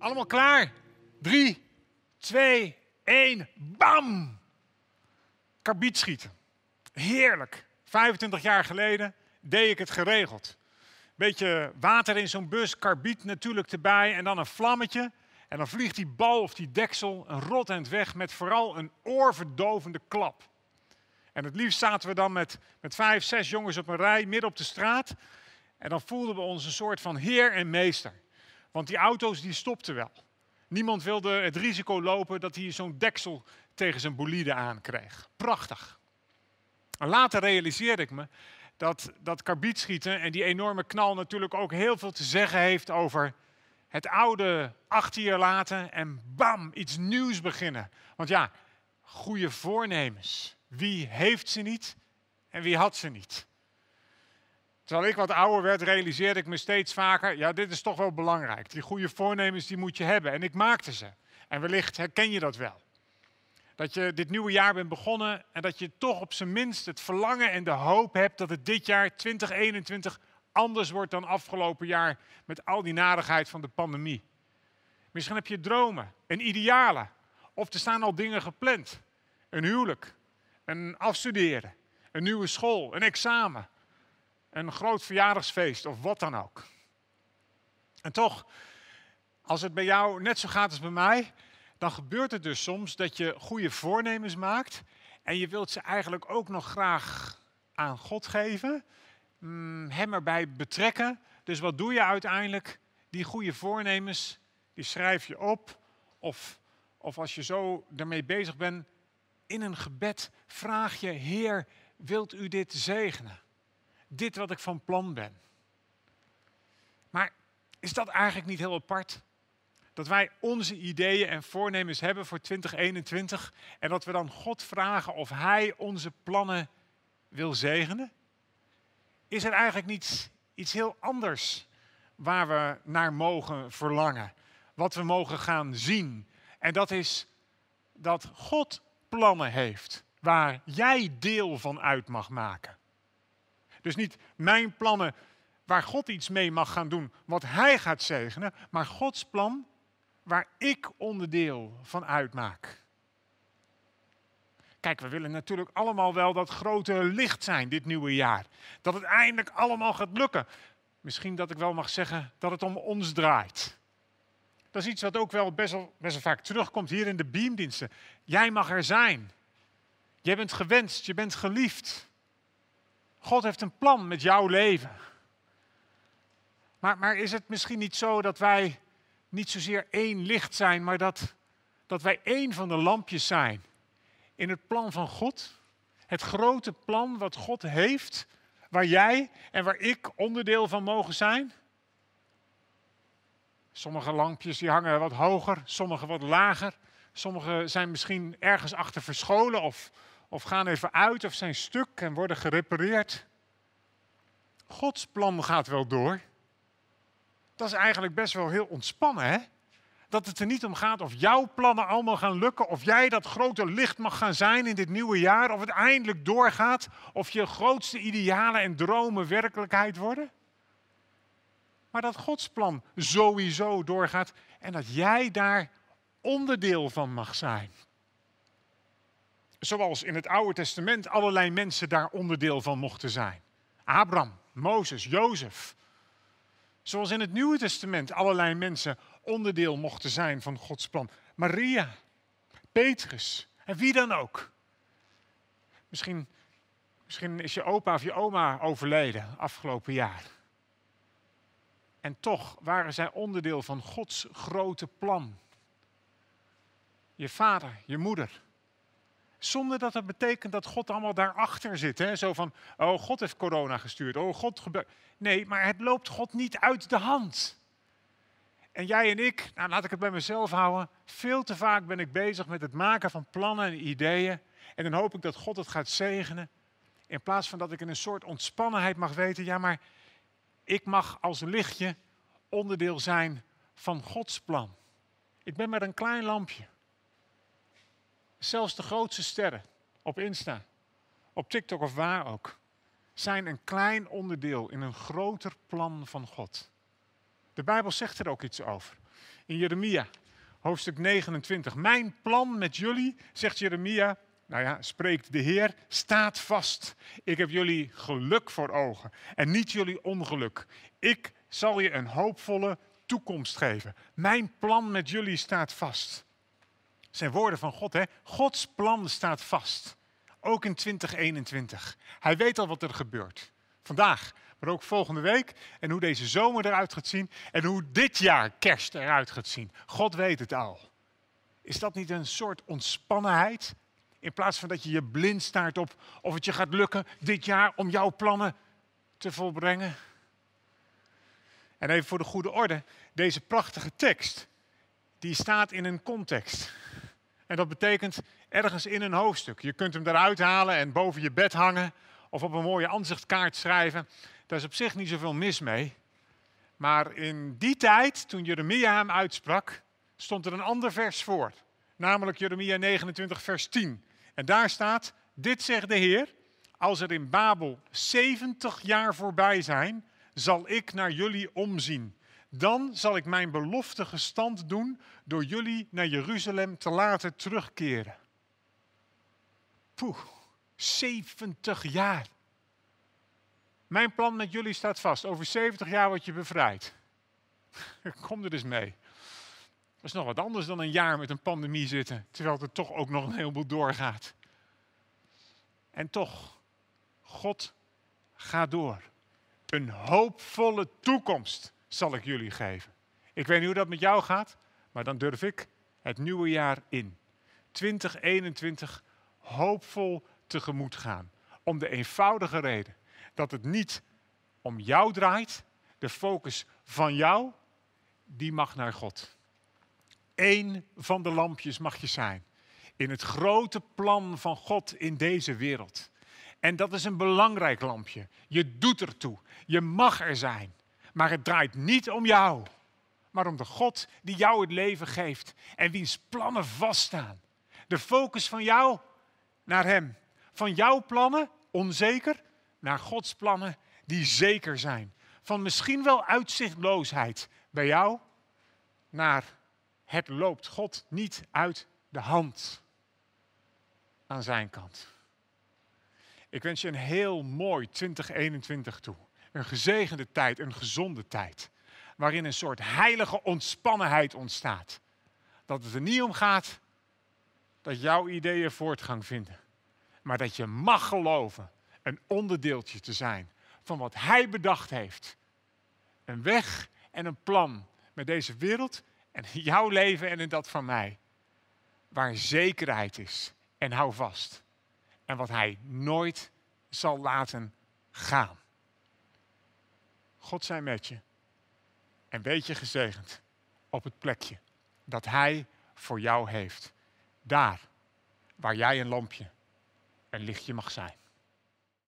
Allemaal klaar? Drie, twee, één, bam! Karbiet schieten. Heerlijk. 25 jaar geleden deed ik het geregeld. Beetje water in zo'n bus, karbiet natuurlijk erbij en dan een vlammetje. En dan vliegt die bal of die deksel een rot eind weg met vooral een oorverdovende klap. En het liefst zaten we dan met, met vijf, zes jongens op een rij midden op de straat. En dan voelden we ons een soort van heer en meester. Want die auto's die stopten wel. Niemand wilde het risico lopen dat hij zo'n deksel tegen zijn bolide aankreeg. Prachtig. Later realiseerde ik me dat dat karbietschieten en die enorme knal natuurlijk ook heel veel te zeggen heeft over het oude achter je laten en bam, iets nieuws beginnen. Want ja, goede voornemens. Wie heeft ze niet en wie had ze niet? Terwijl ik wat ouder werd, realiseerde ik me steeds vaker, ja, dit is toch wel belangrijk. Die goede voornemens, die moet je hebben. En ik maakte ze. En wellicht herken je dat wel. Dat je dit nieuwe jaar bent begonnen en dat je toch op zijn minst het verlangen en de hoop hebt dat het dit jaar 2021 anders wordt dan afgelopen jaar met al die nadigheid van de pandemie. Misschien heb je dromen en idealen. Of er staan al dingen gepland. Een huwelijk, een afstuderen, een nieuwe school, een examen, een groot verjaardagsfeest of wat dan ook. En toch, als het bij jou net zo gaat als bij mij, dan gebeurt het dus soms dat je goede voornemens maakt en je wilt ze eigenlijk ook nog graag aan God geven, mm, hem erbij betrekken. Dus wat doe je uiteindelijk? Die goede voornemens, die schrijf je op of, of als je zo ermee bezig bent, in een gebed vraag je, Heer, wilt u dit zegenen? Dit wat ik van plan ben. Maar is dat eigenlijk niet heel apart? Dat wij onze ideeën en voornemens hebben voor 2021 en dat we dan God vragen of Hij onze plannen wil zegenen? Is er eigenlijk niet iets heel anders waar we naar mogen verlangen? Wat we mogen gaan zien? En dat is dat God plannen heeft waar jij deel van uit mag maken. Dus niet mijn plannen waar God iets mee mag gaan doen, wat Hij gaat zegenen, maar Gods plan waar ik onderdeel van uitmaak. Kijk, we willen natuurlijk allemaal wel dat grote licht zijn dit nieuwe jaar. Dat het eindelijk allemaal gaat lukken. Misschien dat ik wel mag zeggen dat het om ons draait. Dat is iets wat ook wel best wel, vaak terugkomt hier in de beamdiensten. Jij mag er zijn. Jij bent gewenst, je bent geliefd. God heeft een plan met jouw leven. Maar, maar is het misschien niet zo dat wij niet zozeer één licht zijn, maar dat, dat wij één van de lampjes zijn in het plan van God? Het grote plan wat God heeft, waar jij en waar ik onderdeel van mogen zijn? Sommige lampjes die hangen wat hoger, sommige wat lager. Sommige zijn misschien ergens achter verscholen of, of gaan even uit of zijn stuk en worden gerepareerd. Gods plan gaat wel door. Dat is eigenlijk best wel heel ontspannen, hè? Dat het er niet om gaat of jouw plannen allemaal gaan lukken, of jij dat grote licht mag gaan zijn in dit nieuwe jaar, of het eindelijk doorgaat, of je grootste idealen en dromen werkelijkheid worden. Maar dat Gods plan sowieso doorgaat en dat jij daar onderdeel van mag zijn. Zoals in het Oude Testament allerlei mensen daar onderdeel van mochten zijn. Abraham, Mozes, Jozef. Zoals in het Nieuwe Testament allerlei mensen onderdeel mochten zijn van Gods plan. Maria, Petrus en wie dan ook. Misschien, misschien is je opa of je oma overleden afgelopen jaar. En toch waren zij onderdeel van Gods grote plan. Je vader, je moeder. Zonder dat het betekent dat God allemaal daarachter zit. Hè? Zo van, oh God heeft corona gestuurd. Oh God gebeurt. Nee, maar het loopt God niet uit de hand. En jij en ik, nou laat ik het bij mezelf houden. Veel te vaak ben ik bezig met het maken van plannen en ideeën. En dan hoop ik dat God het gaat zegenen. In plaats van dat ik in een soort ontspannenheid mag weten, ja maar ik mag als lichtje onderdeel zijn van Gods plan. Ik ben maar een klein lampje. Zelfs de grootste sterren op Insta, op TikTok of waar ook, zijn een klein onderdeel in een groter plan van God. De Bijbel zegt er ook iets over. in Jeremia, hoofdstuk 29. Mijn plan met jullie, zegt Jeremia, nou ja, spreekt de Heer, staat vast. Ik heb jullie geluk voor ogen en niet jullie ongeluk. Ik zal je een hoopvolle toekomst geven. Mijn plan met jullie staat vast. Zijn woorden van God, hè? Gods plan staat vast. Ook in 2021. Hij weet al wat er gebeurt. Vandaag, maar ook volgende week. En hoe deze zomer eruit gaat zien. En hoe dit jaar kerst eruit gaat zien. God weet het al. Is dat niet een soort ontspannenheid? In plaats van dat je je blind staart op of het je gaat lukken dit jaar om jouw plannen te volbrengen. En even voor de goede orde, deze prachtige tekst, die staat in een context. En dat betekent ergens in een hoofdstuk. Je kunt hem eruit halen en boven je bed hangen of op een mooie aanzichtkaart schrijven. Daar is op zich niet zoveel mis mee. Maar in die tijd, toen Jeremia hem uitsprak, stond er een ander vers voor. Namelijk Jeremia 29, vers 10. En daar staat, dit zegt de Heer, als er in Babel 70 jaar voorbij zijn, zal ik naar jullie omzien. Dan zal ik mijn belofte gestand doen door jullie naar Jeruzalem te laten terugkeren. Poeh, 70 jaar. Mijn plan met jullie staat vast. Over 70 jaar word je bevrijd. Kom er dus mee. Dat is nog wat anders dan een jaar met een pandemie zitten, terwijl er toch ook nog een heleboel doorgaat. En toch, God gaat door. Een hoopvolle toekomst zal ik jullie geven. Ik weet niet hoe dat met jou gaat, maar dan durf ik het nieuwe jaar in. 2021 hoopvol tegemoet gaan. Om de eenvoudige reden dat het niet om jou draait. De focus van jou, die mag naar God. Eén van de lampjes mag je zijn. In het grote plan van God in deze wereld. En dat is een belangrijk lampje. Je doet ertoe. Je mag er zijn. Maar het draait niet om jou. Maar om de God die jou het leven geeft. En wiens plannen vaststaan. De focus van jou naar Hem. Van jouw plannen, onzeker, naar Gods plannen die zeker zijn. Van misschien wel uitzichtloosheid bij jou naar het loopt God niet uit de hand aan zijn kant. Ik wens je een heel mooi 2021 toe. Een gezegende tijd, een gezonde tijd. Waarin een soort heilige ontspannenheid ontstaat. Dat het er niet om gaat dat jouw ideeën voortgang vinden. Maar dat je mag geloven een onderdeeltje te zijn van wat Hij bedacht heeft. Een weg en een plan met deze wereld en jouw leven en in dat van mij. Waar zekerheid is en hou vast. En wat Hij nooit zal laten gaan. God zij met je. En weet je gezegend op het plekje dat Hij voor jou heeft. Daar waar jij een lampje, een lichtje mag zijn.